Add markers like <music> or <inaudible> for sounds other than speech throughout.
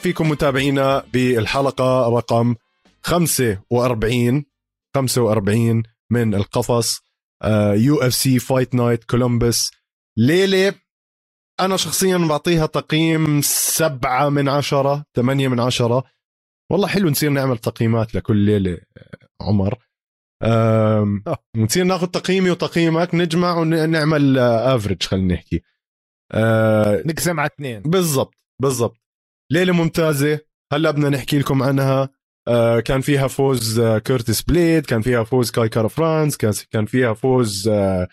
فيكم متابعينا بالحلقة رقم 45 45 من القفص UFC Fight Night كولومبس ليلة أنا شخصيا بعطيها تقييم سبعة من عشرة ثمانية من عشرة. والله حلو نصير نعمل تقييمات لكل ليلة عمر. نصير ناخذ تقييمي وتقييمك نجمع ونعمل average خلينا نحكي. أه نقسم على اثنين. بالضبط بالضبط. ليلة ممتازة. هلا بدنا نحكي لكم عنها. أه كان فيها فوز كورتس بليد كان فيها فوز كاي كارا فرانس كان فيها فوز أه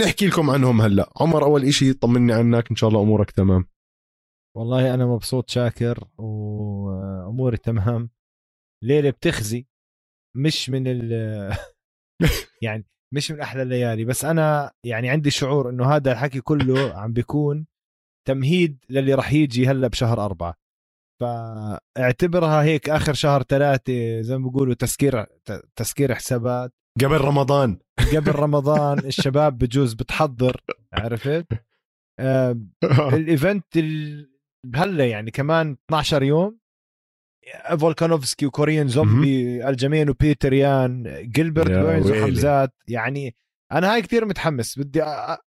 نحكي لكم عنهم هلا. عمر أول إشي طمني عنك. إن شاء الله أمورك تمام. والله أنا مبسوط شاكر واموري تمام. ليلة بتخزي. مش من ال <laughs> يعني مش من أحلى الليالي. بس أنا يعني عندي شعور إنه هذا الحكي كله عم بيكون تمهيد للي راح يجي هلا بشهر أربعة. فاعتبرها هيك آخر شهر ثلاثة زي ما بيقولوا تسكير تسكير حسابات. قبل رمضان. قبل <laughs> رمضان الشباب بجوز بتحضر عرفت؟ آه. ال event هلا يعني كمان 12 يوم فولكانوفسكي وكوريان زومبي الجمين وبيتر يان جيلبرت بيرنز وحمزات. يعني أنا هاي كثير متحمس بدي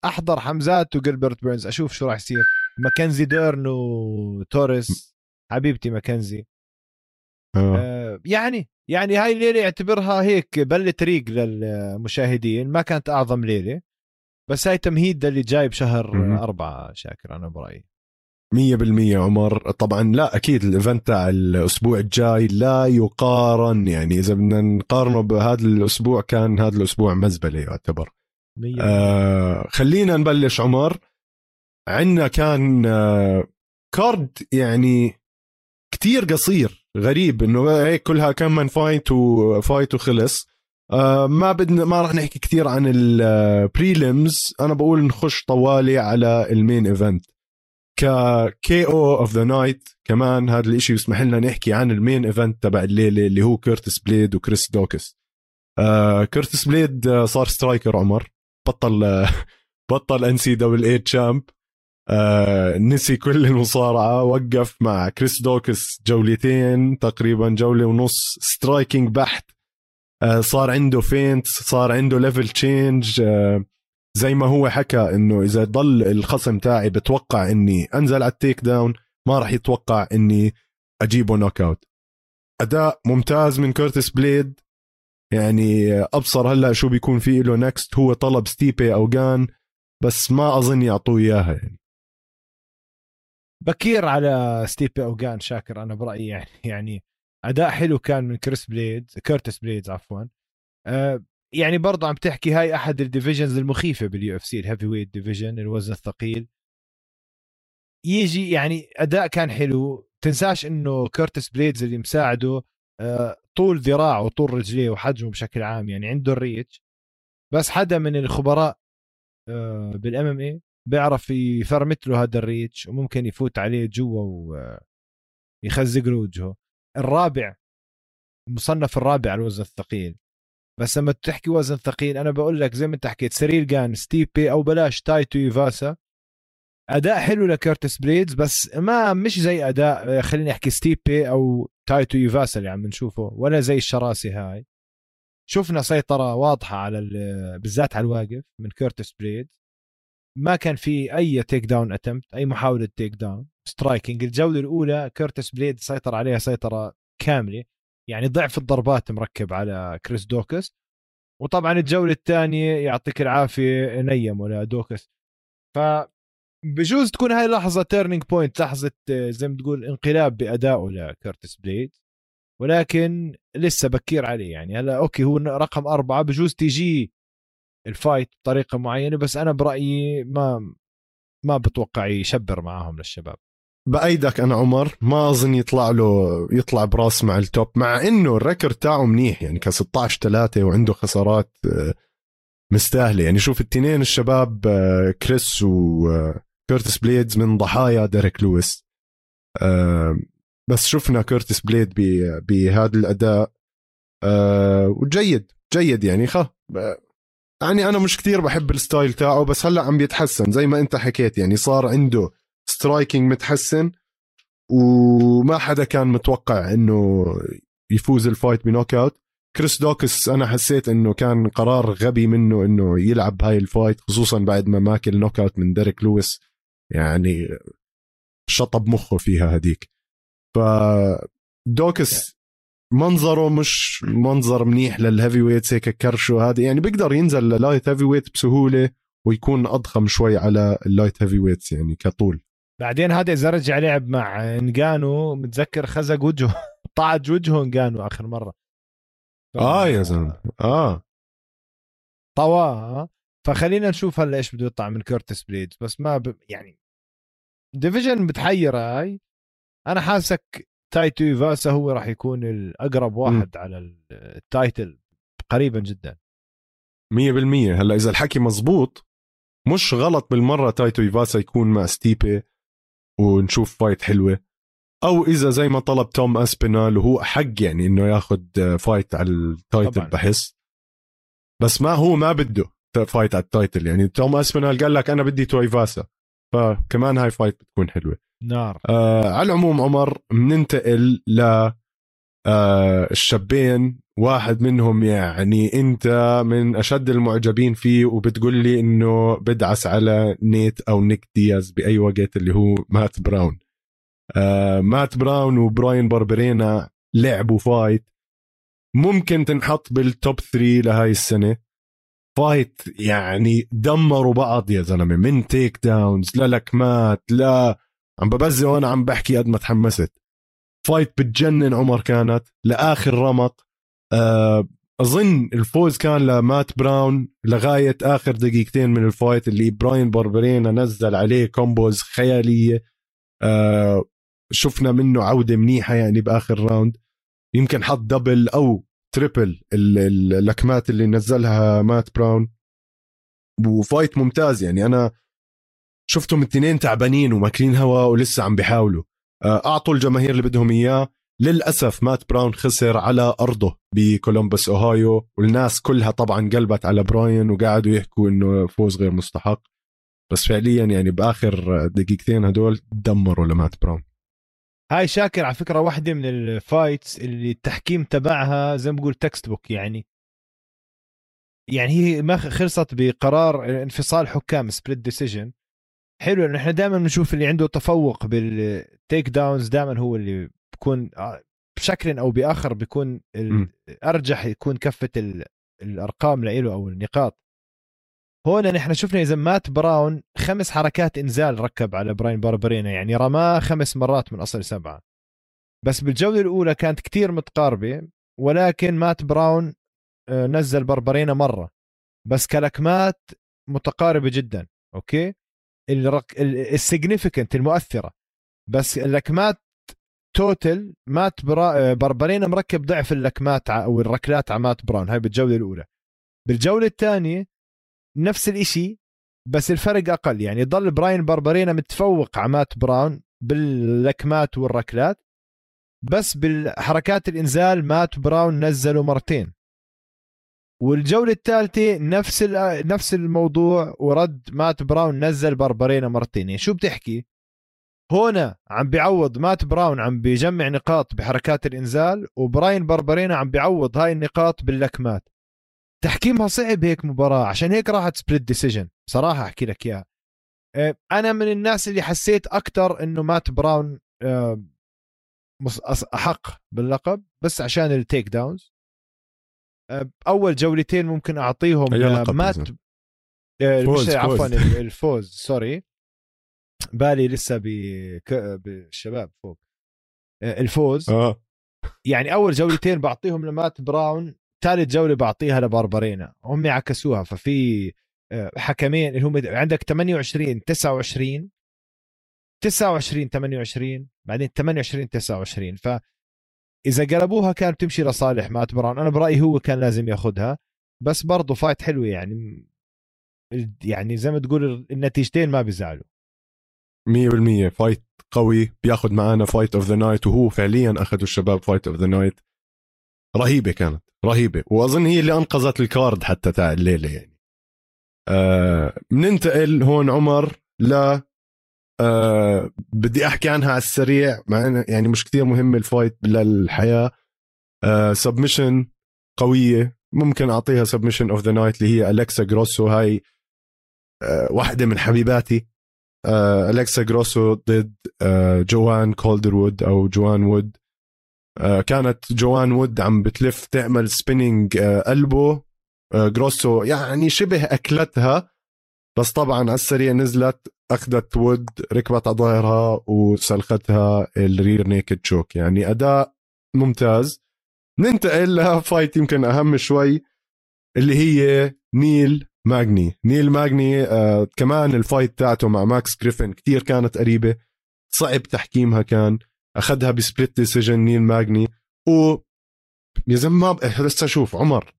أحضر حمزات وجيلبرت بيرنز أشوف شو راح يصير. ماكنزي ديرن وتوريس حبيبتي ماكنزي. آه. آه يعني يعني هاي الليلة اعتبرها هيك بل طريق للمشاهدين. ما كانت أعظم ليله بس هاي تمهيد للي جاي بشهر أربعة شاكر أنا برأيي. مية بالمية عمر. طبعا لا أكيد ال event تاع الأسبوع الجاي لا يقارن. يعني إذا بدنا نقارنه بهذا الأسبوع كان هذا الأسبوع مزبلة يعتبر. آه خلينا نبلش عمر. عندنا كان آه card يعني كتير قصير غريب إنه هيك كلها كم من fight و fight وخلص. آه ما بدنا ما راح نحكي كثير عن ال prelims أنا بقول نخش طوالي على ال main event ك KO of the night كمان هذا الإشي يسمح لنا نحكي عن ال main event تبع الليلة اللي هو كيرتس بليد وكريس دوكس آه كيرتس بليد آه صار striker عمر بطل آه <laughs> بطل NCAA champ آه نسي كل المصارعة وقف مع كريس دوكس جولتين تقريبا جولة ونص striking بحت. آه صار عنده feint صار عنده level change. آه زي ما هو حكى إنه إذا ضل الخصم تاعي بتوقع إني أنزل على ال takedown ما راح يتوقع إني أجيبه knockout أداء ممتاز من كورتس بليد. يعني أبصر هلأ شو بيكون في له next هو طلب ستيبي أو غان بس ما أظن يعطوه إياها يعني. بكير على ستيبي أو غان شاكر أنا برأيي يعني يعني أداء حلو كان من كريس بليد كيرتس بليد عفوا. أه يعني برضه عم تحكي هاي أحد ال divisions المخيفة بال UFC ال heavyweight division الوزن الثقيل. يجي يعني أداء كان حلو تنساش إنه كيرتس بليدز اللي مساعده أه طول ذراعه وطول رجليه وحجمه بشكل عام يعني عنده ال reach. بس حدا من الخبراء أه بال MMA بيعرف يفرمت له هذا ال reach وممكن يفوت عليه جوا ويخزق له وجهه. الرابع المصنف الرابع على الوزن الثقيل. بس لما تحكي وزن ثقيل أنا بقول لك زي ما أنت حكيت سيريل جان ستيبي أو بلاش تاي تويفاسا أداء حلو لكيرتس بليدز بس ما مش زي أداء خليني أحكي ستيبي أو تاي تويفاسا اللي عم نشوفه ولا زي الشراسي هاي. شفنا سيطرة واضحة على بالذات على الواقف من كيرتس بليد ما كان في أي take down اتمت أي محاولة take down striking الجولة الأولى كيرتس بليد سيطر عليها سيطرة كاملة يعني ضعف الضربات مركب على كريس دوكاس وطبعا الجولة الثانية يعطيك العافية نيم ولا دوكاس ف بجوز تكون هاي لحظة turning point لحظة زي ما تقول انقلاب بادائه لكرتس بليد ولكن لسه بكير عليه يعني هلا okay هو رقم أربعة بجوز تيجي ال fight بطريقة معينة بس أنا برأيي ما ما بتوقع يشبر معاهم للشباب. بأيدك أنا عمر ما أظن يطلع له يطلع برأس مع ال top مع إنه ال record تاعه منيح يعني ك 16 3 وعنده خسارات آه، مستاهلة. يعني شوف التنين الشباب آه، كريس وكيرتس بليدز من ضحايا ديريك لويس. آه، بس شفنا كيرتس بليد بهذا الأداء. وجيد جيد يعني خ يعني أنا مش كثير بحب ال style تاعه بس هلأ عم بيتحسن زي ما أنت حكيت يعني صار عنده striking متحسن وما حدا كان متوقع إنه يفوز ال fight ب knock out. كريس دوكاس أنا حسيت إنه كان قرار غبي منه إنه يلعب هاي ال fight خصوصا بعد ما ماكل knock out من ديريك لويس. يعني شطب مخه فيها هديك. ف دوكاس منظره مش منظر منيح لل heavyweights هيك كرشه. هذا يعني بيقدر ينزل لل light heavyweight بسهولة ويكون أضخم شوي على ال light heavyweights يعني كطول. بعدين هذا إذا رجع لعب مع نجانو متذكر خزق وجهه <laughs> طعج وجهه نجانو آخر مرة. ف... آه يا زلمة. آه. طواه فخلينا نشوف هلا إيش بده يطلع من كورتس بليدز بس ما ب... يعني division متحيره هاي. أنا حاسك تاي تويفاسا هو راح يكون الأقرب واحد م. على ال title قريبا جدا. 100% هلأ إذا الحكي مزبوط مش غلط بالمرة تاي تويفاسا يكون مع ستيبي ونشوف fight حلوة. أو إذا زي ما طلب توم أسبينال وهو حق يعني إنه ياخذ fight على ال title طبعا. بحس. بس ما هو ما بده fight على ال title يعني. توم أسبينال قال لك أنا بدي تويفاسا فكمان هاي fight بتكون حلوة. نار. آه على العموم عمر بننتقل ل آه الشابين. واحد منهم يعني انت من اشد المعجبين فيه وبتقول لي انه بدعس على نيت أو نيك دياز بأي وقت اللي هو مات براون. آه مات براون وبراين باربرينا لعبوا fight ممكن تنحط بال top 3 لهاي السنة. fight يعني دمروا بعض يا زلمة. من take downs للكمات لا عم ببزي وأنا عم بحكي قد ما تحمست. fight بتجنن عمر كانت. لآخر رمق آه، أظن الفوز كان لمات براون لغاية آخر دقيقتين من ال fight اللي براين باربرينا نزل عليه combos خيالية. آه، شفنا منه عودة منيحة يعني بآخر round. يمكن حط double أو triple اللكمات اللي نزلها مات براون. و fight ممتاز يعني. أنا شفتهم الاثنين تعبانين وماكلين هواء ولسه عم بيحاولوا. آه، أعطوا الجماهير اللي بدهم إياه. للأسف مات براون خسر على أرضه بكولومبوس أوهايو. والناس كلها طبعا قلبت على براين وقعدوا يحكوا إنه فوز غير مستحق. بس فعليا يعني بآخر دقيقتين هدول دمروا لمات براون. هاي شاكر على فكرة واحدة من ال fights اللي التحكيم تبعها زي ما بقول text book يعني. يعني هي ما خلصت بقرار انفصال حكام split decision حلو انه إحنا دائما بنشوف اللي عنده تفوق بال take downs دائما هو اللي بكون آه، بشكل أو بآخر بيكون أرجح يكون كفة الأرقام له أو النقاط. هون نحن شفنا إذا مات براون خمس حركات إنزال ركب على براين باربرينا يعني رماه خمس مرات من أصل سبعة. بس بالجولة الأولى كانت كتير متقاربة ولكن مات براون آه، نزل بربرينا مرة. بس كلكمات متقاربة جدا okay؟ ال significant المؤثرة. بس اللكمات total مات برا... بربرينا مركب ضعف اللكمات أو الركلات على مات براون. هاي بالجولة الأولى. بالجولة الثانية نفس الإشي بس الفرق أقل. يعني ضل براين بربرينا متفوق على مات براون باللكمات والركلات بس بالحركات الإنزال مات براون نزله مرتين. والجولة الثالثة نفس نفس الموضوع ورد مات براون نزل بربرينا مرتين. يعني شو بتحكي؟ هنا عم بيعوض مات براون عم بيجمع نقاط بحركات الإنزال وبراين بربرينا عم بيعوض هاي النقاط باللكمات تحكيمها صعب هيك مباراة عشان هيك راحت split decision صراحة أحكي لك إياها. أه، أنا من الناس اللي حسيت أكثر إنه مات براون أه، أحق باللقب بس عشان ال takedowns أول جولتين ممكن أعطيهم مات فوز عفوا <laughs> الفوز sorry. بالي لسه بالشباب فوق. آه، الفوز. آه. يعني أول جولتين بعطيهم لمات براون ثالث جولة بعطيها لباربارينا هم عكسوها ففي آه، حكمين اللي هم عندك 28 29 29 28 بعدين 28 29 ف إذا قلبوها كانت بتمشي لصالح مات براون. أنا برأيي هو كان لازم ياخذها بس برضه fight حلوة يعني. يعني زي ما تقول النتيجتين ما بيزعلوا. 100% fight قوي بياخذ معانا fight of the night وهو فعليا اخذوا الشباب fight of the night رهيبة كانت رهيبة. وأظن هي اللي أنقذت ال card حتى تاع الليلة يعني. آه بننتقل هون عمر ل أه بدي أحكي عنها على السريع مع يعني مش كثير مهم ال fight للحياة. أه submission قوية. ممكن أعطيها submission of the night اللي هي اليكسا جراسو. هاي أه واحدة من حبيباتي. أه اليكسا جراسو ضد أه جوان كالدروود أو جوان وود. أه كانت جوان وود عم بتلف تعمل spinning أه elbow أه جراسو يعني شبه أكلتها بس طبعا على السريع نزلت. أخذت وود ركبت على ظهرها وسلختها ال rear naked choke يعني أداء ممتاز. ننتقل ل fight يمكن أهم شوي اللي هي نيل ماجني نيل ماجني آه كمان ال fight تاعته مع ماكس جريفن كتير كانت قريبة. صعب تحكيمها كان. أخذها ب split decision نيل ماجني و يا زلمة بس شوف عمر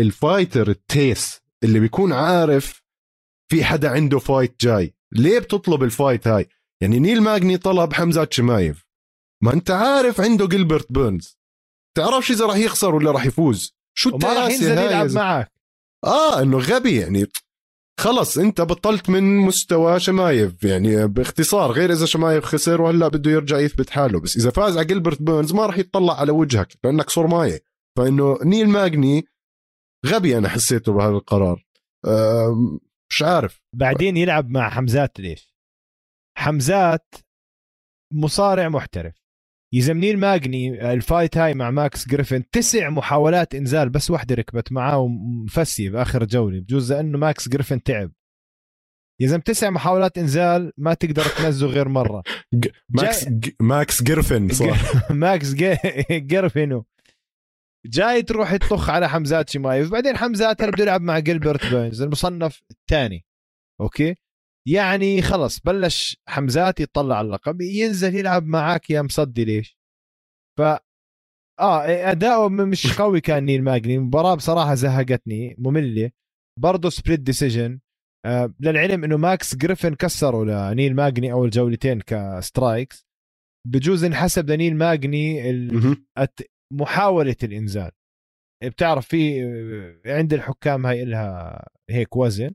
ال fighter التيس اللي بيكون عارف في حدا عنده fight جاي. ليه بتطلب ال fight هاي؟ يعني نيل ماجني طلب حمزات شمايف ما انت عارف عنده جيلبرت بيرنز. تعرفش إذا راح يخسر ولا راح يفوز؟ شو ما راح ينزل يلعب معك. آه إنه غبي يعني. خلص أنت بطلت من مستوى شمايف. يعني باختصار غير إذا شمايف خسر وهلأ بده يرجع يثبت حاله. بس إذا فاز على جيلبرت بيرنز ما راح يطلع على وجهك لأنك صرمايه فإنه نيل ماجني غبي أنا حسيته بهذا القرار. مش عارف. بعدين يلعب مع حمزات ليش؟ حمزات مصارع محترف. يا زلمة نيل ماجني ال fight هاي مع ماكس جريفن تسع محاولات إنزال بس واحدة ركبت معاه ومفسي بآخر جولة. بجوز لأنه ماكس جريفن تعب. يا زلمة تسع محاولات إنزال ما تقدر تنزله غير مرة. <laughs> ماكس ماكس جرفن صح <laughs> ماكس جرفن وجاي تروح تطخ على حمزات شمايف بعدين حمزات هلا بده يلعب مع جيلبرت بيرنز؟ المصنف الثاني. أوكي؟ يعني خلص بلش حمزات يطلع على اللقب ينزل يلعب معك يا مصدي ليش؟ ف آه أداؤه مش قوي كان نيل ماجني المباراة بصراحة زهقتني مملة. برضه split decision آه للعلم إنه ماكس جريفن كسروا لنيل ماجني أول جولتين ك strikes. بجوز انحسب لنيل ماجني محاولة الإنزال. بتعرف في عند الحكام هاي لها هيك وزن.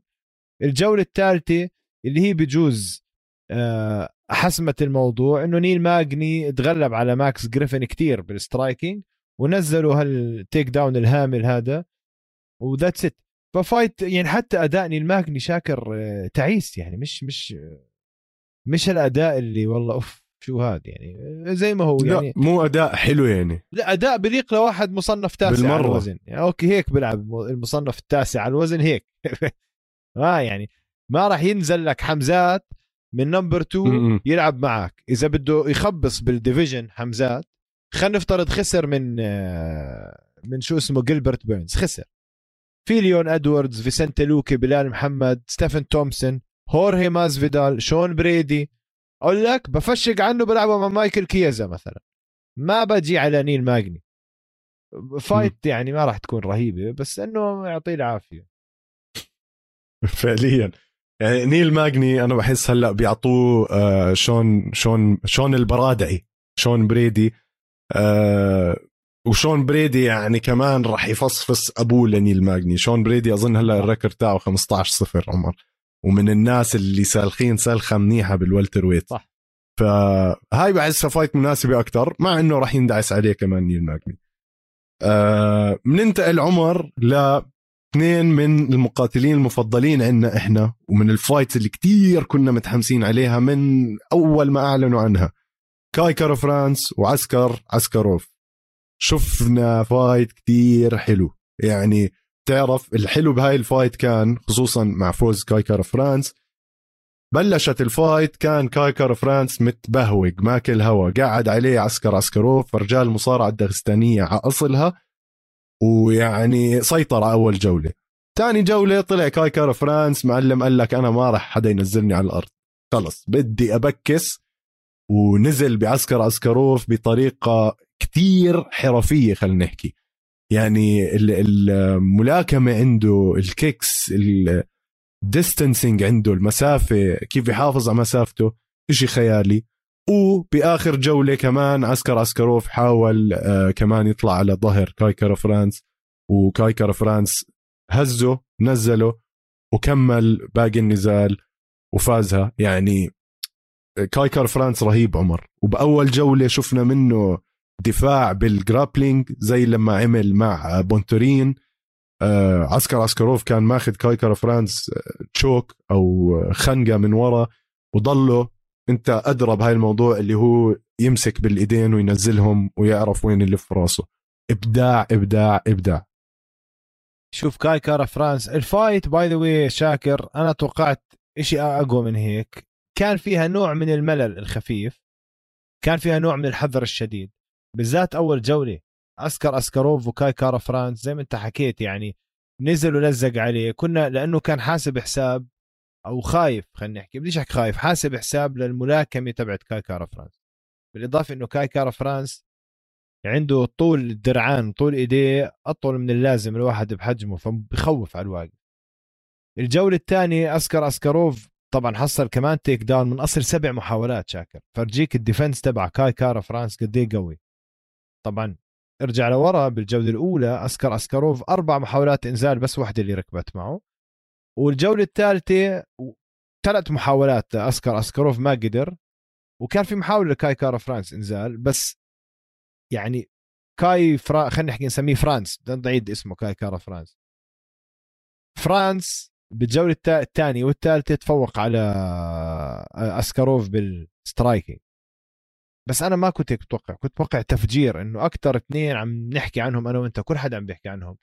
الجولة الثالثة اللي هي بجوز آه، حسمت الموضوع إنه نيل ماجني تغلب على ماكس جريفن كتير بال striking ونزلوا ها ال takedown الهامل هذا و that's it ف fight يعني حتى أداء نيل ماجني شاكر آه، تعيس يعني مش مش مش الأداء اللي والله أوف. شو هذا يعني؟ زي ما هو يعني لا مو أداء حلو يعني. لا أداء بليق لواحد مصنف تاسع بالمرة. على الوزن. يعني okay هيك بيلعب المصنف التاسع على الوزن هيك. ما <laughs> آه يعني ما راح ينزل لك حمزات من number 2 يلعب معك. إذا بده يخبص بال division حمزات خلينا نفترض خسر من آه، من شو اسمه جيلبرت بيرنز خسر. في ليون إدواردز فيسنتي لوكي بلال محمد ستيفن تومسون هورهي مازفيدال شون برادي أقول لك بفشق عنه بلعبه مع مايكل كيزا مثلا. ما بجي على نيل ماجني. fight يعني ما راح تكون رهيبة بس إنه يعطيه العافية. <laughs> فعليا. يعني نيل ماجني أنا بحس هلأ بيعطوه آه شون شون شون البرادعي شون برادي. آه وشون برادي يعني كمان راح يفصفص أبوه لنيل ماجني. شون برادي أظن هلأ ال record تاعه 15 صفر عمر. ومن الناس اللي سالخين سلخه منيحة بال welterweight. صح. فهاي بحسها fight مناسبة أكثر مع إنه راح يندعس عليه كمان نيل ماجني. آه بننتقل عمر ل اثنين من المقاتلين المفضلين عندنا إحنا ومن ال fights اللي كتير كنا متحمسين عليها من أول ما أعلنوا عنها. كاي كارا فرانس وعسكر عسكروف. شفنا fight كتير حلو. يعني تعرف الحلو بهاي ال fight كان خصوصا مع فوز كاي كارا فرانس. بلشت ال fight كان كاي كارا فرانس متبهوق ماكل هوا قاعد عليه عسكر عسكروف رجل المصارعة الدغستانية على أصلها ويعني سيطر على أول جولة. ثاني جولة طلع كاي كارا فرانس معلم قال لك أنا ما راح حدا ينزلني على الأرض. خلص بدي أ box. ونزل بعسكر عسكروف بطريقة كتير حرفية خلينا نحكي. يعني الملاكمة عنده ال kicks ال distancing عنده المسافة كيف يحافظ على مسافته شيء خيالي. وبآخر جولة كمان عسكر عسكروف حاول آه كمان يطلع على ظهر كاي كارا فرانس وكاي كارا فرانس هزه نزله وكمل باقي النزال وفازها. يعني كاي كارا فرانس رهيب عمر. وبأول جولة شفنا منه دفاع بال grappling زي لما عمل مع بونتورين. آه عسكر عسكروف كان ماخذ كاي كارا فرانس choke أو خنقه من ورا وضله. أنت ادرى بهاي الموضوع اللي هو يمسك بالإيدين وينزلهم ويعرف وين اللي في راسه. إبداع إبداع إبداع. شوف كاي كارا فرانس ال fight by the way شاكر أنا توقعت شيء أقوى من هيك. كان فيها نوع من الملل الخفيف كان فيها نوع من الحذر الشديد. بالذات أول جولة. اسكر اسكروف وكاي كارا فرانس زي ما أنت حكيت يعني نزل ولزق عليه. كنا لأنه كان حاسب حساب أو خايف خلينا نحكي بديش أحكي خايف حاسب حساب للملاكمة تبعت كاي كارا فرانس. بالإضافة إنه كاي كارا فرانس عنده طول الدرعان طول إيديه أطول من اللازم الواحد بحجمه فبخوف على الواقف. الجولة الثانية اسكر اسكروف طبعا حصل كمان takedown من أصل سبع محاولات شاكر. فرجيك ال defense تبع كاي كارا فرانس قد إيه قوي. طبعا. ارجع لورا بالجولة الأولى اسكر اسكروف أربع محاولات إنزال بس واحدة اللي ركبت معه. والجولة الثالثة ثلاث محاولات اسكر اسكروف ما قدر. وكان في محاولة لكاي كارا فرانس إنزال بس يعني كاي فرا خلينا نحكي نسميه فرانس بدنا نعيد اسمه كاي كارا فرانس. فرانس بالجولة الثانية والثالثة تفوق على اسكاروف بال striking. بس أنا ما كنت هيك متوقع كنت متوقع تفجير إنه أكثر اثنين عم نحكي عنهم أنا وأنت كل حدا عم بيحكي عنهم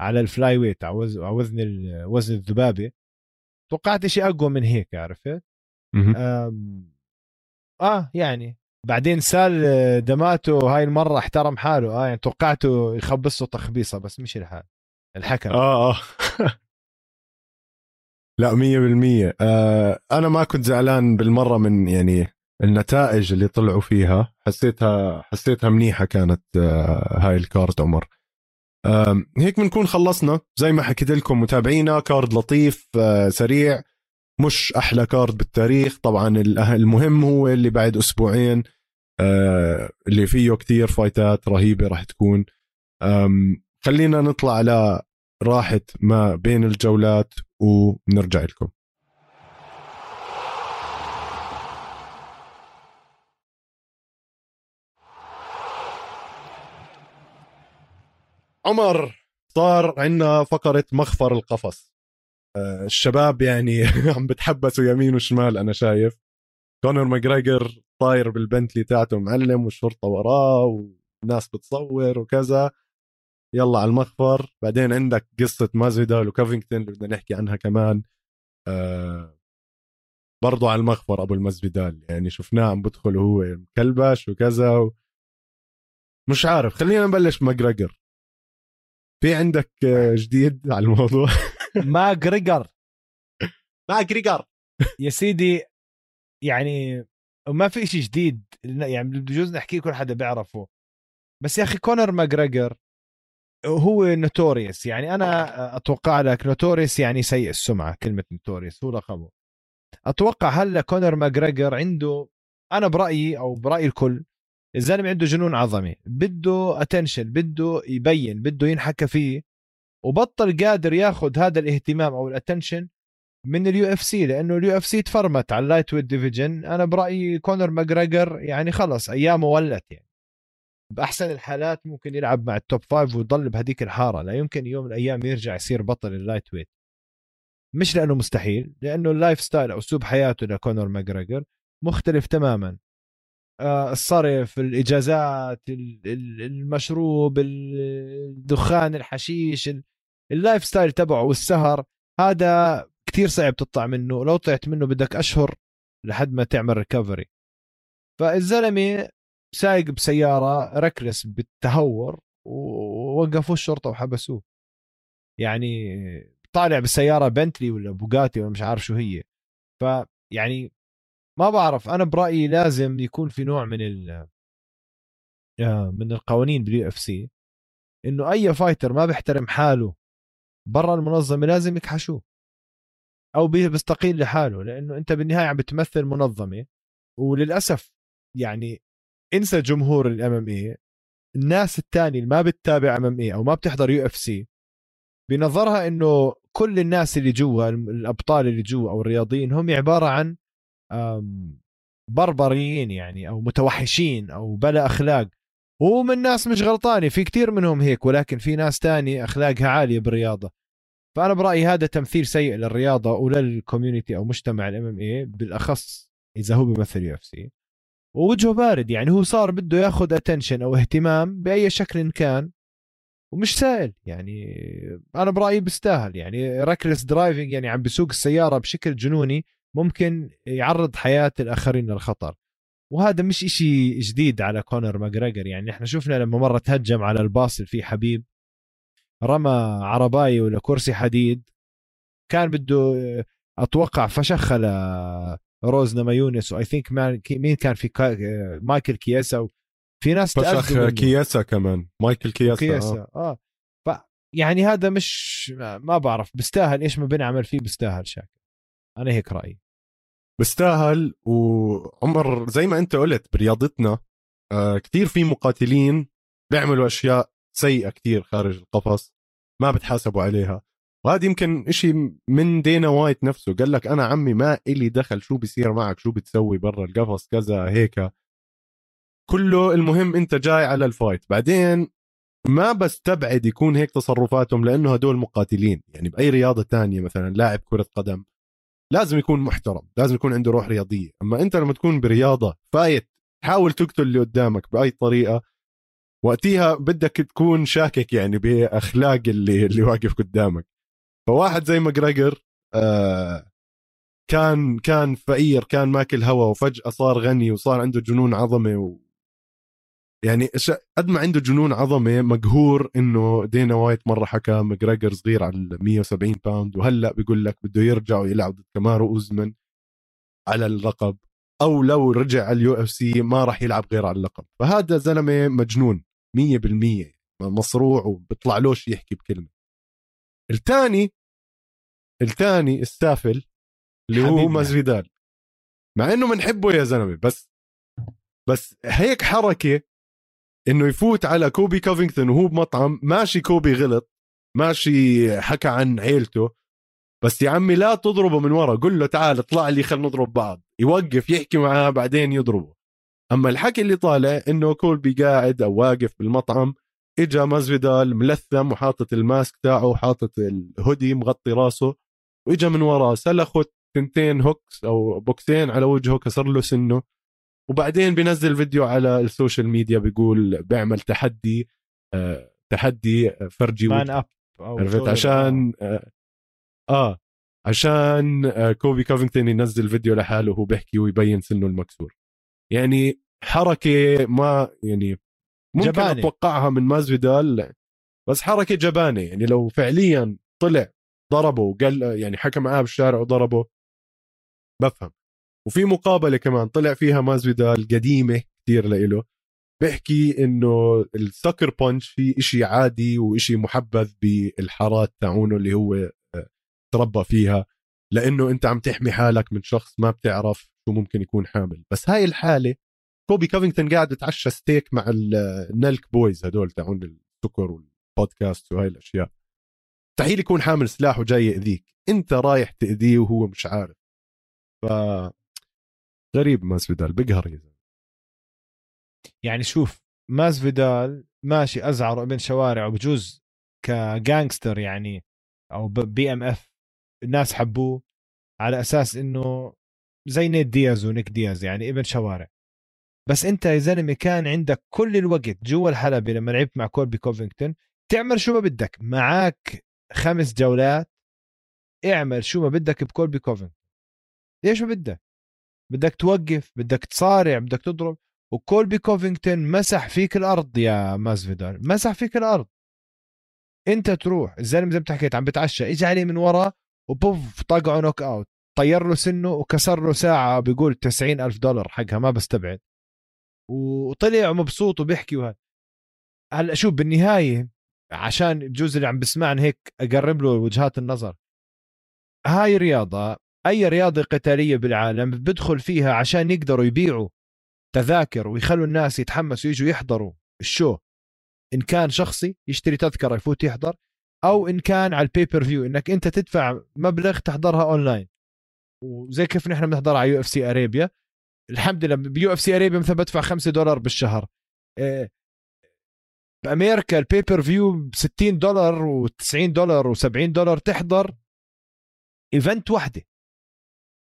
على ال flyweight على وزن وزن الذبابة. توقعت شيء أقوى من هيك عرفت؟ آه يعني. بعدين سال دماتو هاي المرة احترم حاله. آه يعني توقعته يخبصه تخبيصة بس مش الحال. الحكم. آه آه. <laughs> لا مية بالمية. آه أنا ما كنت زعلان بالمرة من يعني النتائج اللي طلعوا فيها حسيتها حسيتها منيحة كانت آه هاي ال card عمر. هيك بنكون خلصنا. زي ما حكيت لكم متابعينا card لطيف آه سريع مش أحلى card بالتاريخ. طبعا المهم هو اللي بعد أسبوعين آه اللي فيه كتير fight ات رهيبة راح تكون. خلينا نطلع على راحة ما بين الجولات ونرجع لكم. عمر صار عندنا فقرة مخفر القفص. آه، الشباب يعني <laughs> عم بتحبسوا يمين وشمال أنا شايف. كونر ماجريجر طاير بالبنتلي تاعته معلم والشرطة وراه والناس بتصور وكذا. يلا على المخفر بعدين عندك قصة مازفيدال وكوفينغتون اللي بدنا نحكي عنها كمان. آه برضو على المخفر أبو المزفيدال يعني شفناه عم بدخل وهو مكلبش وكذا و... مش عارف خلينا نبلش بماكجريجر في عندك جديد على الموضوع؟ <laughs> ماكجريجر. ماكجريجر. يا سيدي يعني وما في شيء جديد. يعني بجوز نحكي كل حدا بيعرفه. بس يا أخي كونر ماكجريجر هو notorious يعني أنا أتوقع لك notorious يعني سيء السمعة كلمة notorious هو لقبه. أتوقع هلأ كونر ماكجريجر عنده أنا برأيي أو برأي الكل الزلمة عنده جنون عظمة بده attention بده يبين بده ينحكى فيه وبطل قادر ياخذ هذا الاهتمام أو ال attention من ال UFC لأنه ال UFC تفرمت على ال lightweight division أنا برأيي كونر ماكجريجر يعني خلص أيامه ولت يعني. بأحسن الحالات ممكن يلعب مع ال top five ويضل بهديك الحارة. لا يمكن يوم من الأيام يرجع يصير بطل ال lightweight مش لأنه مستحيل لأنه ال lifestyle أو أسلوب حياته لكونر ماكجريجر مختلف تماما. الصرف الإجازات المشروب الدخان الحشيش ال lifestyle تبعه والسهر هذا كتير صعب تطلع منه. لو طلعت منه بدك أشهر لحد ما تعمل recovery فالزلمة سايق بسيارة reckless بالتهور ووقفوا الشرطة وحبسوه. يعني طالع بالسيارة بنتلي ولا بوغاتي ولا مش عارف شو هي. فيعني ما بعرف أنا برأيي لازم يكون في نوع من ال آه، من القوانين بال UFC إنه أي fighter ما بيحترم حاله برا المنظمة لازم يكحشوه أو بيستقيل لحاله لأنه أنت بالنهاية عم بتمثل منظمة وللأسف يعني إنسى جمهور ال MMA الناس الثانية اللي ما بتتابع MMA أو ما بتحضر UFC بنظرها إنه كل الناس اللي جوا الأبطال اللي جوا أو الرياضيين هم عبارة عن بربريين يعني أو متوحشين أو بلا أخلاق. ومن ناس مش غلطانة في كتير منهم هيك ولكن في ناس تاني أخلاقها عالية بالرياضة. فأنا برأيي هذا تمثيل سيء للرياضة ولل community أو مجتمع ال MMA بالأخص إذا هو بيمثل UFC. ووجهه بارد يعني هو صار بده ياخذ attention أو اهتمام بأي شكل كان ومش سائل يعني. أنا برأيي بيستاهل يعني reckless driving يعني عم بسوق السيارة بشكل جنوني ممكن يعرض حياة الآخرين للخطر. وهذا مش إشي جديد على كونر ماجريجر يعني إحنا شفنا لما مرة تهجم على الباص اللي فيه حبيب رمى عرباي ولا كرسي حديد كان بده أتوقع فشخ روزنا مايونس واي ثينك مين كان في مايكل كياسا في ناس فشخ كياسا كمان. مايكل كياسا, كياسا. آه, آه. ف يعني هذا مش ما بعرف بيستاهل إيش ما بنعمل فيه بيستاهل شاكر أنا هيك رأيي. بيستاهل وعمر زي ما أنت قلت برياضتنا آه كثير في مقاتلين بيعملوا أشياء سيئة كثير خارج القفص ما بتحاسبوا عليها. وهذا يمكن إشي من دينا وايت نفسه قال لك أنا عمي ما إلي دخل شو بيصير معك شو بتسوي برا القفص كذا هيك. كله المهم أنت جاي على ال fight. بعدين ما بستبعد يكون هيك تصرفاتهم لأنه هدول مقاتلين. يعني بأي رياضة تانية مثلا لاعب كرة قدم. لازم يكون محترم لازم يكون عنده روح رياضية. أما أنت لما تكون برياضة fight تحاول تقتل اللي قدامك بأي طريقة وقتها بدك تكون شاكك يعني بأخلاق اللي اللي واقف قدامك. فواحد زي ماجريجر آه كان كان فقير كان ماكل هوا وفجأة صار غني وصار عنده جنون عظمة يعني قد ما عنده جنون عظمة مقهور إنه دينا وايت مرة حكى ماجريجر صغير على 170 باوند وهلأ بيقول لك بده يرجع ويلعب ضد كامارو اوزمن على اللقب أو لو رجع على ال UFC ما راح يلعب غير على اللقب. فهذا زلمة مجنون 100% مصروع وبيطلع لوش يحكي بكلمة. الثاني الثاني السافل اللي هو مازفيدال مع إنه بنحبه يا زلمة بس بس هيك حركة إنه يفوت على كولبي كوفينغتون وهو بمطعم ماشي كولبي غلط ماشي حكى عن عيلته بس يا عمي لا تضربه من ورا قل له تعال اطلع لي خلينا نضرب بعض. يوقف يحكي معاه بعدين يضربه. أما الحكي اللي طالع إنه كولبي قاعد أو واقف بالمطعم إجا مازفيدال ملثم وحاطط ال mask تاعه وحاطط الهودي مغطي راسه وإجا من وراه سلخه تنتين hooks أو بوكسين على وجهه كسر له سنه. وبعدين بينزل فيديو على ال social media بيقول بيعمل تحدي آه تحدي فرجي man up عرفت؟ عشان آه, آه عشان آه كولبي كوفينغتون ينزل فيديو لحاله وهو بيحكي ويبين سنه المكسور. يعني حركة ما يعني ممكن جبانة. أتوقعها من مازفيدال بس حركة جبانة. يعني لو فعليا طلع ضربه وقال يعني حكى معاه بالشارع وضربه بفهم. وفي مقابلة كمان طلع فيها مازفيدال قديمة كثير لإله بيحكي إنه ال sucker punch في إشي عادي وإشي محبذ بالحارات تاعونه اللي هو آه، تربى فيها لإنه أنت عم تحمي حالك من شخص ما بتعرف شو ممكن يكون حامل. بس هاي الحالة كولبي كوفينغتون قاعد يتعشى ستيك مع ال Nelk Boys هدول تاعون السكر والبودكاست وهاي الأشياء. مستحيل يكون حامل سلاح وجاي يأذيك. أنت رايح تأذيه وهو مش عارف. ف غريب مازفيدال بقهر يا يعني شوف مازفيدال ماشي أزعر ابن شوارع وبجوز ك gangster يعني أو BMF. الناس حبوه على أساس إنه زي نيت دياز ونيك دياز يعني ابن شوارع. بس أنت يا زلمة كان عندك كل الوقت جوا الحلبة لما لعبت مع كولبي كوفينغتون تعمل شو ما بدك معك خمس جولات اعمل شو ما بدك بكولبي كوفينغتون. ليش ما بدك؟ بدك توقف بدك تصارع بدك تضرب. وكولبي كوفينغتون مسح فيك الأرض يا مازفيدال مسح فيك الأرض. أنت تروح الزلمة زي ما حكيت عم بتعشى إجى عليه من ورا وبوف طقعه knockout. طير له سنه وكسر له ساعة بيقول 90 ألف دولار حقها ما بستبعد. وطلع مبسوط وبيحكي وهذا. هلأ شوف بالنهاية عشان بجوز اللي عم بسمعنا هيك أقرب له وجهات النظر. هاي رياضة أي رياضة قتالية بالعالم بدخل فيها عشان يقدروا يبيعوا تذاكر ويخلوا الناس يتحمسوا يجوا يحضروا ال show. إن كان شخصي يشتري تذكرة يفوت يحضر أو إن كان على ال pay-per-view إنك أنت تدفع مبلغ تحضرها اونلاين وزي كيف نحن بنحضرها على UFC Arabia. الحمد لله ب UFC Arabia مثلا بدفع 5 دولار بالشهر. آه، بأمريكا ال pay-per-view ب 60 دولار و90 دولار و70 دولار تحضر. event واحدة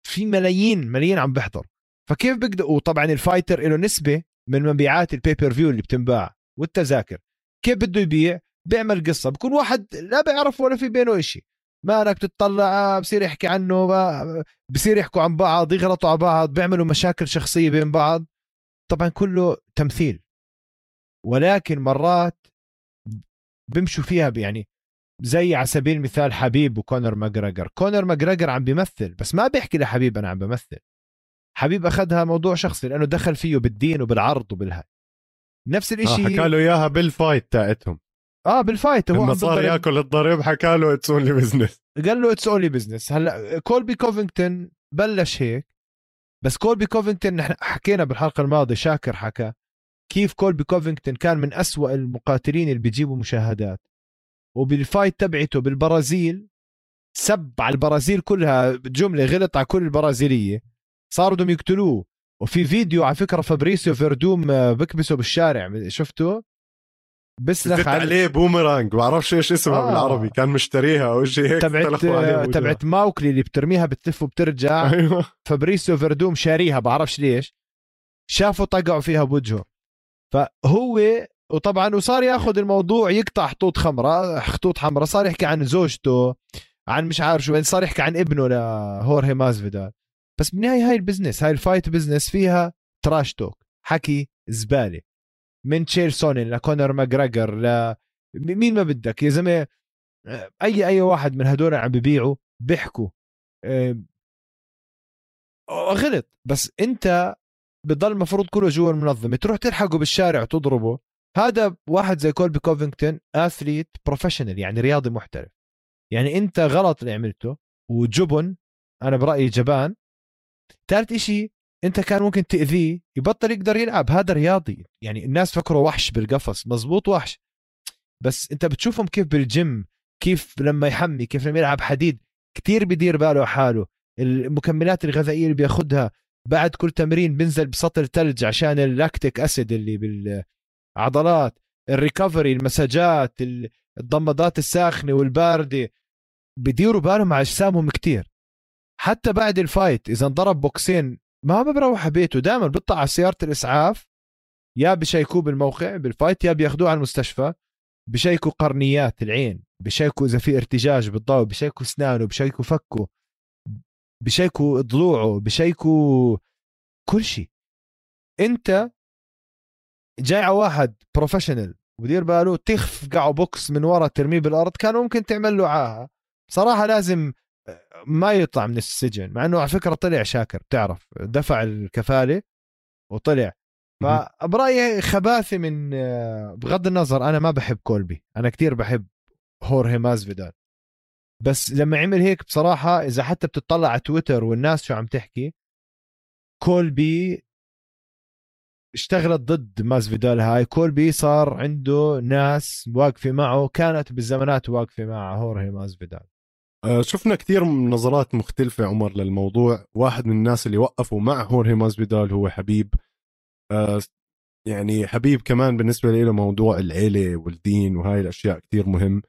في ملايين ملايين عم بيحضر. فكيف بقدر وطبعا ال fighter له نسبة من مبيعات ال pay-per-view اللي بتنباع والتذاكر. كيف بده يبيع؟ بيعمل قصة. بكون واحد لا بيعرف ولا في بينه إشي. ما انك تطلع بصير يحكي عنه بصير يحكوا عن بعض يغلطوا على بعض بيعملوا مشاكل شخصية بين بعض. طبعا كله تمثيل. ولكن مرات بيمشوا فيها يعني زي على سبيل المثال حبيب وكونر ماجريجر كونر ماجريجر عم بيمثل بس ما بيحكي لحبيب أنا عم بمثل. حبيب أخذها موضوع شخصي لأنه دخل فيه بالدين وبالعرض وبالهاي نفس الاشي آه حكى له إياها بال fight تاعتهم. آه بال fight هو لما صار ياكل الضرب حكى له it's only business قال له it's only business هلأ كولبي كوفينغتون بلش هيك بس كولبي كوفينغتون نحن حكينا بالحلقة الماضية شاكر حكى كيف كولبي كوفينغتون كان من أسوأ المقاتلين اللي بيجيبوا مشاهدات. وبال fight تبعته بالبرازيل سب على البرازيل كلها جملة غلط على كل البرازيلية. صاروا بدهم يقتلوه. وفي فيديو على فكرة فابريسيو فيردوم آه، بكبسه بالشارع شفته بس عليه بومرانج بعرفش إيش اسمها آه. بالعربي. كان مشتريها أو شيء هيك تبعت آه، تبعت ماوكلي اللي بترميها بتلف وبترجع. <laughs> أيوة. فابريسيو فيردوم شاريها بعرفش ليش. شافوا طقعوا فيها بوجهه. فهو وطبعا وصار ياخذ الموضوع يقطع خطوط خطوط حمراء صار يحكي عن زوجته عن مش عارف شو صار يحكي عن ابنه لهورهي مازفيدال. بس بالنهاية هاي ال business هاي ال fight business فيها trash talk حكي زبالة. من تشيل سونين لكونر ماجريجر ل مين ما بدك يا زلمة أي أي واحد من هدول عم ببيعوا بيحكوا غلط. بس أنت بضل المفروض كله جوا المنظمة تروح تلحقه بالشارع وتضربه. هذا واحد زي كولبي كوفينغتون athlete professional يعني رياضي محترف. يعني انت غلط اللي عملته وجبن أنا برأيي جبان. ثالث إشي انت كان ممكن تأذيه يبطل يقدر يلعب. هذا رياضي. يعني الناس فكروا وحش بالقفص. مزبوط وحش. بس انت بتشوفهم كيف بالجيم كيف لما يحمي كيف لما يلعب حديد. كتير بدير باله حاله. المكملات الغذائية اللي بياخذها بعد كل تمرين بنزل بسطل ثلج عشان ال lactic acid اللي بالعضلات ال recovery المساجات الضمادات الساخنة والباردة. بديروا بالهم على أجسامهم كتير. حتى بعد ال fight إذا انضرب بوكسين ما بروح بيته. دائما بيطلع على سيارة الإسعاف يا بشيكوه بالموقع بال fight يا بياخذوه على المستشفى. بشيكوا قرنيات العين بشيكوا إذا في ارتجاج بالضوء بشيكوا أسنانه بشيكوا فكه بشيكوا ضلوعه بشيكوا كل شيء. أنت جاي على واحد professional ودير باله تخفقه بوكس من ورا ترميه بالأرض كان ممكن تعمل له عاهة. صراحة لازم ما يطلع من السجن مع إنه على فكرة طلع شاكر بتعرف دفع الكفالة وطلع. فبرأيي خباثه من بغض النظر أنا ما بحب كولبي أنا كتير بحب هورهي مازفيدال بس لما عمل هيك بصراحة إذا حتى بتطلع على تويتر والناس شو عم تحكي كولبي اشتغلت ضد مازفيدال هاي كولبي صار عنده ناس واقفة معه كانت بالزمانات واقفة مع هورهي مازفيدال آه، شفنا كثير من نظرات مختلفة عمر للموضوع. واحد من الناس اللي وقفوا مع هورهي مازفيدال هو حبيب. آه، يعني حبيب كمان بالنسبة له موضوع العيلة والدين وهاي الأشياء كثير مهم.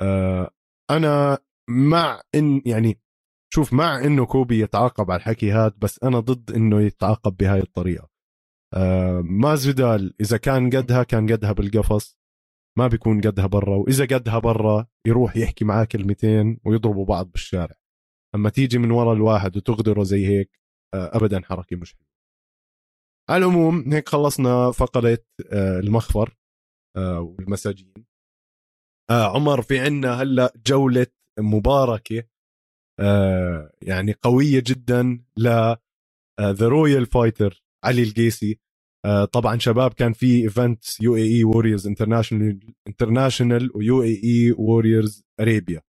آه، أنا مع إن يعني شوف مع إنه كوبي يتعاقب على الحكي هذا بس أنا ضد إنه يتعاقب بهاي الطريقة. مازفيدال إذا كان قدها كان قدها بالقفص ما بيكون قدها برا وإذا قدها برا يروح يحكي معاه كلمتين ويضربوا بعض بالشارع. أما تيجي من ورا الواحد وتغدره زي هيك آه، ابدا حركة مش على العموم هيك خلصنا فقرة آه، المخفر آه، والمساجين. عمر في عنا هلأ جولة مباركة يعني قوية جدا ل the royal fighter علي القيسي. آه، طبعا شباب كان في event UAE Warriors International International و UAE Warriors Arabia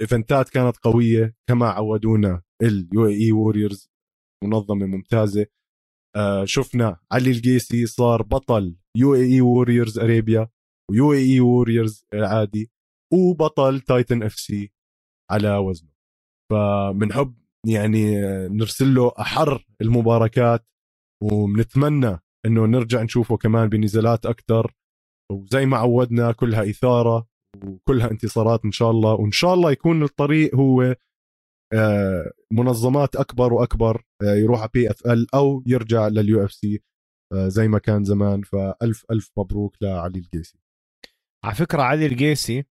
event ات كانت قوية كما عودونا ال UAE Warriors منظمة ممتازة. آه، شفنا علي القيسي صار بطل UAE Warriors Arabia و UAE Warriors العادي وبطل Titan FC على وزنه. فبنحب يعني نرسل له أحر المباركات ونتمنى إنه نرجع نشوفه كمان بنزالات أكثر وزي ما عودنا كلها إثارة وكلها انتصارات إن شاء الله وإن شاء الله يكون الطريق هو آه، منظمات أكبر وأكبر آه، يروح على PFL أو يرجع لل UFC آه، زي ما كان زمان. فألف ألف مبروك لعلي القيسي. على فكرة علي القيسي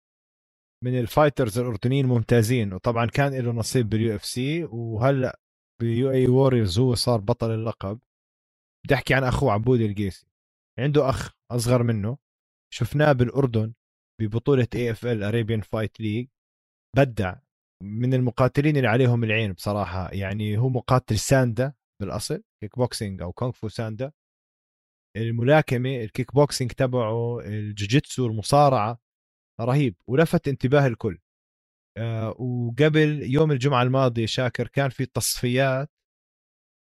من ال fighters الأردنيين ممتازين وطبعا كان له نصيب بال UFC وهلا بال UAE Warriors هو صار بطل اللقب. بدي أحكي عن أخوه عبود القيسي. عنده أخ أصغر منه شفناه بالأردن ببطولة AFL Arabian Fight League بدع من المقاتلين اللي عليهم العين بصراحة. يعني هو مقاتل ساندا بالأصل كيك بوكسينج أو كونغ فو ساندا. الملاكمة الكيك بوكسينج تبعه الجوجيتسو المصارعة. رهيب ولفت انتباه الكل. آه وقبل يوم الجمعة الماضيه شاكر كان في تصفيات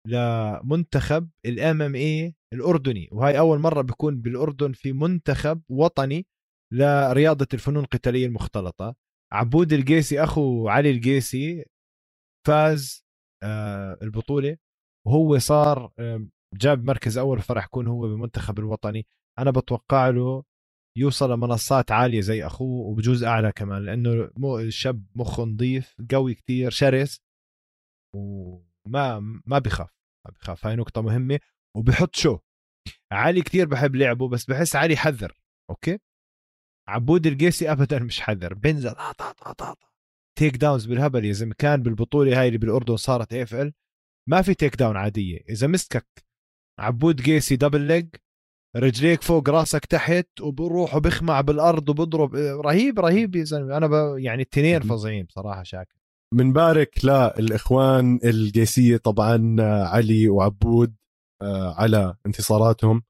لمنتخب الام إم اي الأردني وهي أول مرة بيكون بالأردن في منتخب وطني لرياضة الفنون القتالية المختلطة. عبود القيسي أخو علي القيسي فاز آه البطولة. وهو صار جاب مركز أول فرح يكون هو بالمنتخب الوطني. أنا بتوقع له يوصل لمنصات عالية زي أخوه وبجوز أعلى كمان لأنه مو الشاب مخه نظيف قوي كتير شرس. وما ما بخاف ما بخاف هاي نقطة مهمة. وبحط شو؟ علي كتير بحب لعبه بس بحس علي حذر أوكي؟ عبود القيسي ابدا مش حذر. آط. takedowns بالهبل يا زلمة. كان بالبطولة هاي اللي بالأردن صارت اف ما في takedown عادية. إذا مسكك عبود قيسي double leg رجليك فوق راسك تحت وبروح وبخمع بالأرض وبضرب. رهيب رهيب يا زلمة. أنا ب... يعني التنين فظيعين بصراحه شاكر. بنبارك للاخوان القيسيه طبعا علي وعبود آه، على انتصاراتهم.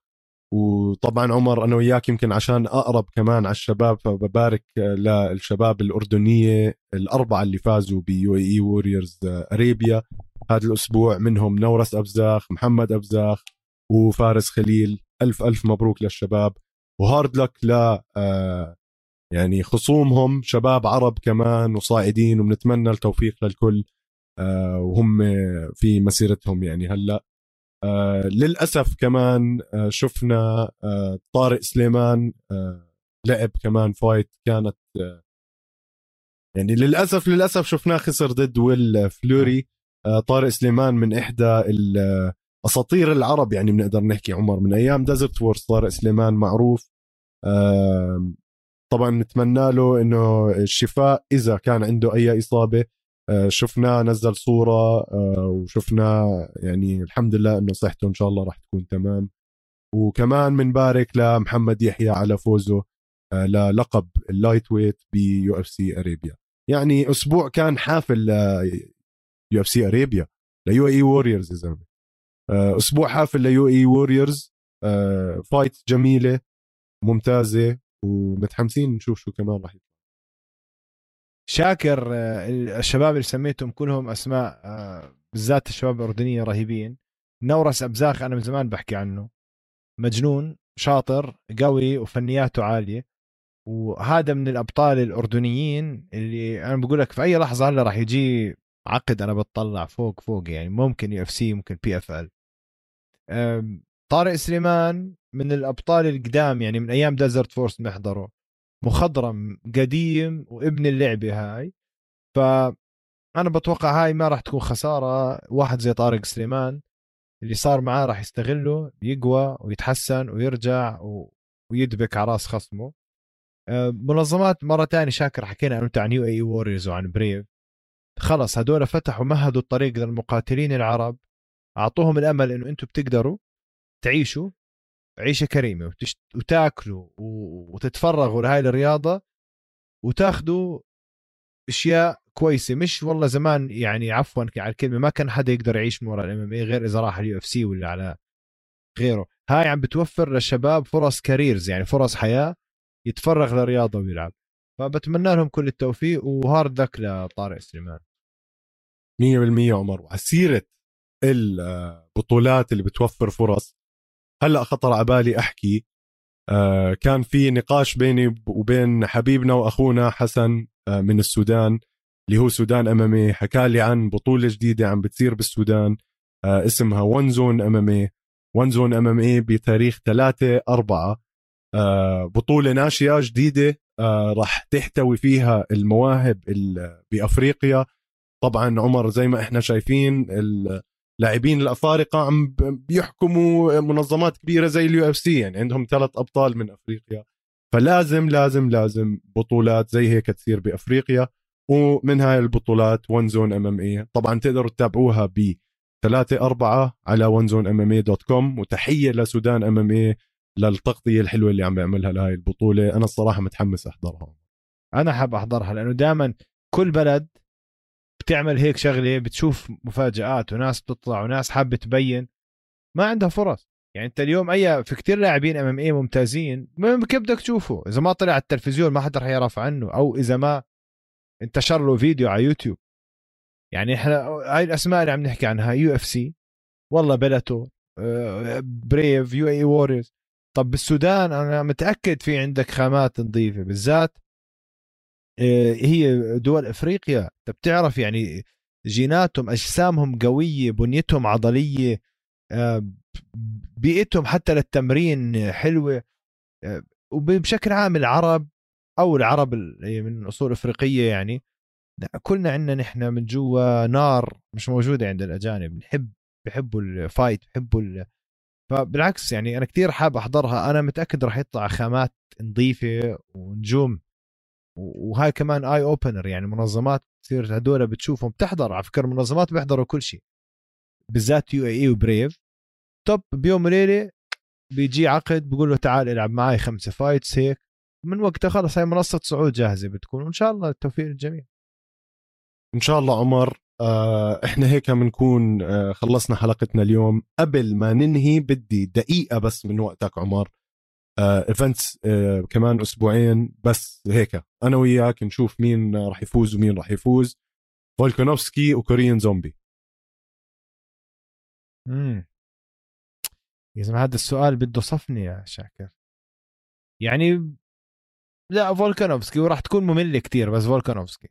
وطبعا عمر أنا وياك يمكن عشان أقرب كمان على الشباب فببارك للشباب الأردنية الأربعة اللي فازوا ب UAE Warriors Arabia. هذا الأسبوع منهم نورس أبزاخ محمد أبزاخ وفارس خليل. ألف ألف مبروك للشباب. و hard luck ل آه، يعني خصومهم شباب عرب كمان وصاعدين وبنتمنى التوفيق للكل آه، وهم في مسيرتهم يعني هلأ. آه للأسف كمان شفنا طارق سليمان لعب كمان fight كانت يعني للأسف للأسف شفناه خسر ضد Will Fleury. طارق سليمان من إحدى أساطير العرب يعني بنقدر نحكي عمر من أيام Desert Force طارق سليمان معروف. طبعا نتمنى له إنه الشفاء إذا كان عنده أي إصابة. آه، شفناه نزل صورة آه، وشفنا يعني الحمد لله إنه صحته إن شاء الله راح تكون تمام. وكمان بنبارك لمحمد يحيى على فوزه آه، للقب ال lightweight ب UFC Arabia يعني أسبوع كان حافل UFC Arabia ل UAE Warriors يا زلمة. أسبوع حافل ل UAE Warriors fight جميلة ممتازة ومتحمسين نشوف شو كمان راح يطلع. شاكر آه، الشباب اللي سميتهم كلهم أسماء آه، بالذات الشباب الاردنيه رهيبين نورس أبزاخ أنا من زمان بحكي عنه. مجنون شاطر قوي وفنياته عالية. وهذا من الأبطال الأردنيين اللي أنا بقول لك في أي لحظة هلأ راح يجي عقد أنا بتطلع فوق فوق يعني. ممكن UFC ممكن PFL طارق سليمان من الأبطال القدام يعني من أيام Desert Force بنحضره مخضرم قديم وابن اللعبة هاي. ف أنا بتوقع هاي ما راح تكون خسارة. واحد زي طارق سليمان اللي صار معاه راح يستغله يقوى ويتحسن ويرجع و... ويدبك على راس خصمه. آه، منظمات مرة تانية شاكر حكينا انت عن UAE Warriors وعن Brave خلص هدول فتحوا مهدوا الطريق للمقاتلين العرب. أعطوهم الأمل إنه أنتم بتقدروا تعيشوا عيشة كريمة وتشت... وتاكلوا وتتفرغوا لهاي الرياضة وتاخذوا أشياء كويسة. مش والله زمان يعني عفوا على الكلمة ما كان حدا يقدر يعيش من وراء ال MMA غير إذا راح ال UFC ولا على غيره. هاي عم بتوفر للشباب فرص careers يعني فرص حياة يتفرغ للرياضة ويلعب. فبتمنى لهم كل التوفيق و hard luck لطارق سليمان. 100% عمر. وعلى سيره البطولات اللي بتوفر فرص. هلأ خطر على بالي أحكي آه كان في نقاش بيني وبين حبيبنا وأخونا حسن آه من السودان اللي هو سودان امامي حكى لي عن بطولة جديدة عم بتصير بالسودان آه اسمها ون زون امامي ون زون امامي بتاريخ 3 4 آه بطولة ناشئة جديدة راح تحتوي فيها المواهب بأفريقيا. طبعا عمر زي ما إحنا شايفين اللاعبين الأفارقة عم بيحكموا منظمات كبيرة زي ال UFC يعني عندهم ثلاث أبطال من أفريقيا. فلازم لازم لازم بطولات زي هيك تصير بأفريقيا ومن هاي البطولات One Zone MMA طبعا تقدروا تتابعوها ب 3 4 على One Zone MMA dot com وتحية لسودان MMA للتغطية الحلوة اللي عم بيعملها لهي البطولة. أنا الصراحة متحمس أحضرها. أنا حاب أحضرها لأنه دائما كل بلد بتعمل هيك شغلة بتشوف مفاجآت وناس بتطلع وناس حابة تبين. ما عندها فرص. يعني أنت اليوم أي في كتير لاعبين MMA ممتازين كيف بدك تشوفه؟ إذا ما طلع على التلفزيون ما حدا رح يعرف عنه أو إذا ما انتشر له فيديو على يوتيوب. يعني إحنا هاي الأسماء اللي عم نحكي عنها UFC والله بلاتو بريف يو إي ووريرز طب بالسودان أنا متأكد في عندك خامات نظيفة بالذات آه، هي دول أفريقيا. انت بتعرف يعني جيناتهم أجسامهم قوية بنيتهم عضلية آه، بيئتهم حتى للتمرين حلوة آه، وبشكل عام العرب أو العرب من أصول أفريقية يعني كلنا عندنا نحن من جوا نار مش موجودة عند الأجانب. نحب بحبوا ال fight بحبوا ال... فبالعكس يعني أنا كثير حاب أحضرها. أنا متأكد راح يطلع خامات نظيفة ونجوم. وهاي كمان eye opener يعني منظمات تصير هدول بتشوفهم بتحضر على فكرة المنظمات بيحضروا كل شيء بالذات UAE و Brave توب بيوم وليلة بيجي عقد بقول له تعال العب معي خمسة fights هيك. من وقتها خلص هاي منصة صعود جاهزة بتكون وإن شاء الله التوفيق للجميع. إن شاء الله عمر آه إحنا هيك بنكون آه خلصنا حلقتنا اليوم. قبل ما ننهي بدي دقيقة بس من وقتك عمر. events آه, آه كمان أسبوعين بس هيك. أنا وياك نشوف مين راح يفوز ومين راح يفوز. فولكانوفسكي و Korean Zombie. امم يا زلمة هذا السؤال بده صفني يا شاكر. يعني لا فولكانوفسكي وراح تكون مملة كتير بس فولكانوفسكي.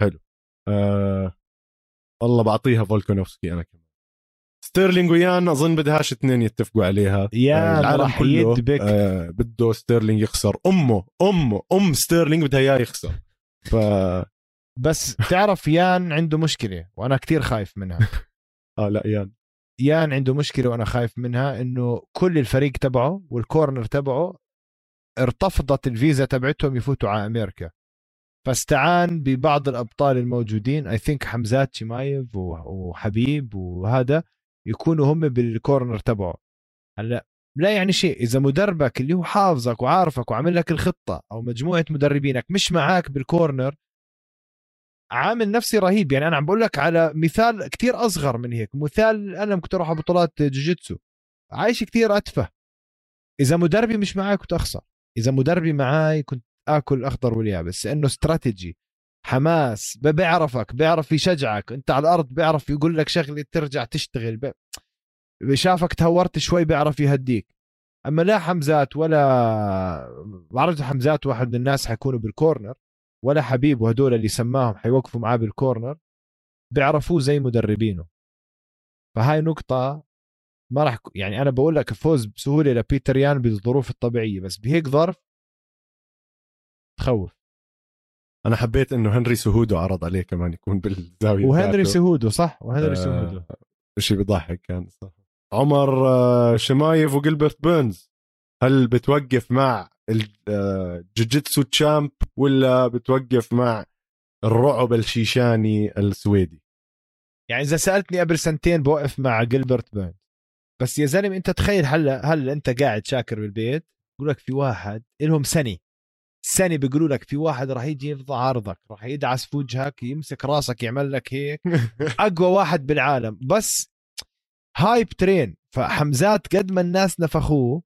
حلو. آه والله بعطيها فولكانوفسكي أنا كمان. ستيرلينج ويان أظن بدهاش اثنين يتفقوا عليها. يا آه العالم كله يدبك. آه بده ستيرلينج يخسر. أمه أمه أم ستيرلينج بدها إياه يخسر. ف بس تعرف يان عنده مشكلة وأنا كتير خايف منها. <laughs> آه لا يان. يان عنده مشكلة وأنا خايف منها إنه كل الفريق تبعه والكورنر تبعه ارتفضت الفيزا تبعتهم يفوتوا على أمريكا. فاستعان ببعض الأبطال الموجودين اي ثينك حمزات شمايف وحبيب وهذا. يكونوا هم بالكورنر تبعه. هلأ لا يعني شيء إذا مدربك اللي هو حافظك وعارفك وعامل لك الخطة أو مجموعة مدربينك مش معاك بالكورنر عامل نفسي رهيب. يعني أنا عم بقول لك على مثال كتير أصغر من هيك مثال أنا كنت أروح على بطولات جوجيتسو عايش كتير أتفه. إذا مدربي مش معاي كنت أخسر إذا مدربي معاي كنت آكل الاخضر واليابس لأنه استراتيجي حماس بيعرفك بيعرف يشجعك انت على الأرض بيعرف يقول لك شغلة ترجع تشتغل. شافك تهورت شوي بيعرف يهديك أما لا حمزات ولا بعرف حمزات واحد من الناس حيكونوا بالكورنر ولا حبيب وهدول اللي سماهم حيوقفوا معاه بالكورنر بيعرفوه زي مدربينه فهاي نقطة ما راح يعني أنا بقول لك الفوز بسهولة لبيتر يان بالظروف الطبيعية بس بهيك ظرف تخوف أنا حبيت إنه هنري سهودو عرض عليه كمان يكون بالزاوية وهنري سهودو صح؟ وهنري آه سهودو. شيء بضحك كان صح. عمر آه شمايف وجلبرت بيرنز هل بتوقف مع الجوجيتسو champ ولا بتوقف مع الرعب الشيشاني السويدي؟ يعني إذا سألتني قبل سنتين بوقف مع جيلبرت بيرنز. بس يا زلمة أنت تخيل هلأ هل أنت قاعد شاكر بالبيت بقول لك في واحد لهم سنة سنه بيقولوا لك في واحد راح يجي يفضى عارضك راح يدعس في وجهك يمسك راسك يعمل لك هيك. <laughs> أقوى واحد بالعالم. بس hype train. فحمزات قد ما الناس نفخوه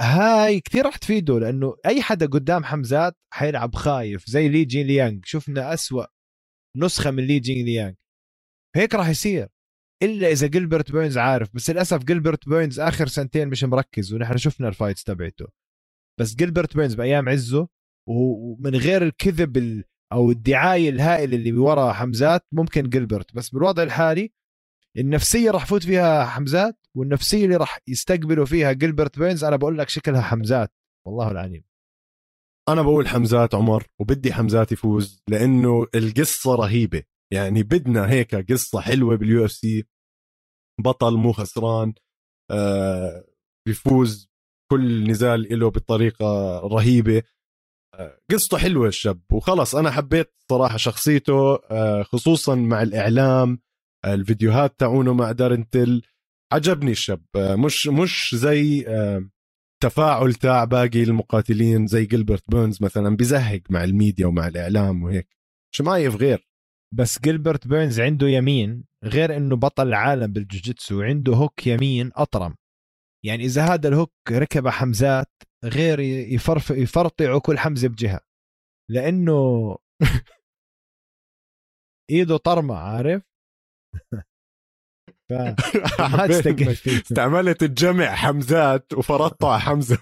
هاي كثير راح تفيده لأنه أي حدا قدام حمزات حيلعب خايف زي لي جين ليانج شفنا أسوأ نسخة من لي جين ليانج هيك راح يصير. إلا إذا جلبرت بيرنز عارف. بس للأسف جلبرت بيرنز آخر سنتين مش مركز ونحن شفنا ال fights تبعته. بس جيلبرت بيرنز بأيام عزه ومن غير الكذب أو الدعاية الهائلة اللي ورا حمزات ممكن جلبرت بس بالوضع الحالي النفسية راح فوت فيها حمزات والنفسية اللي راح يستقبلوا فيها جلبرت بيرنز أنا بقول لك شكلها حمزات. والله العليم. أنا بقول حمزات عمر وبدي حمزات يفوز لأنه القصة رهيبة. يعني بدنا هيك قصة حلوة بال UFC بطل مو خسران آه بيفوز كل نزال له بطريقة رهيبة. آه قصته حلوة الشاب وخلص أنا حبيت صراحة شخصيته آه خصوصا مع الإعلام آه الفيديوهات تاعونه مع دارين تل. عجبني الشاب مش مش زي تفاعل تاع باقي المقاتلين زي جيلبرت بيرنز مثلا بزهق مع الميديا ومع الإعلام وهيك. شمايف غير. بس جيلبرت بيرنز عنده يمين غير إنه بطل العالم بالجوجيتسو عنده hook يمين أطرم. يعني إذا هذا ال hook ركب حمزات غير يفرف يفرطعوا كل حمزة بجهة لأنه <laughs> إيده طرمة عارف؟ ف <laughs> ما تستقل فيه. استعملت الجمع حمزات وفرطع <laughs> حمزة.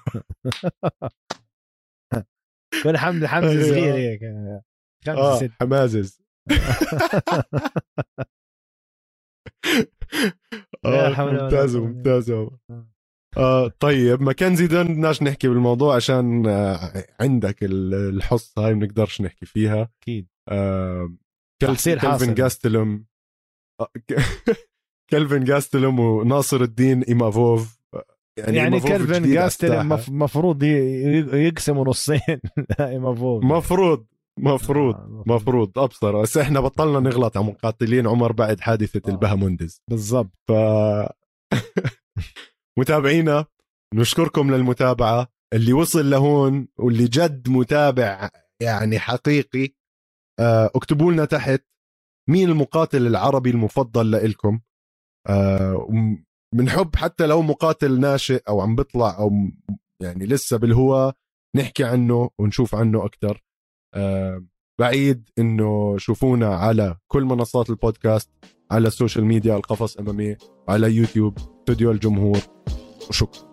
كل حمزة حمزة أيوة. صغير هيك. خمسة آه ست حمازز. لا آه آه طيب ماكنزي ده بدناش نحكي بالموضوع عشان آه عندك ال- الحصة هاي بنقدرش نحكي فيها. أكيد. آه كلفن حاصل. جاستلم آه، <laughs> كلفن جاستلم وناصر الدين إيمافوف. آه، يعني, يعني على جاستلم مفروض يقسموا نصين. <laughs> لا مفروض مفروض مفروض آه، مفروض. أبصر. بس إحنا بطلنا نغلط على مقاتلين عمر بعد حادثة آه. البهاموندز بالضبط. ف <laughs> متابعينا نشكركم للمتابعة. اللي وصل لهون واللي جد متابع يعني حقيقي آه، اكتبوا لنا تحت مين المقاتل العربي المفضل لإلكم. آه، بنحب حتى لو مقاتل ناشئ أو عم بيطلع أو يعني لسه بالهواء نحكي عنه ونشوف عنه أكثر آه، بعيد إنه شوفونا على كل منصات البودكاست. على ال social media القفص أمامي على يوتيوب استوديو الجمهور. وشكرا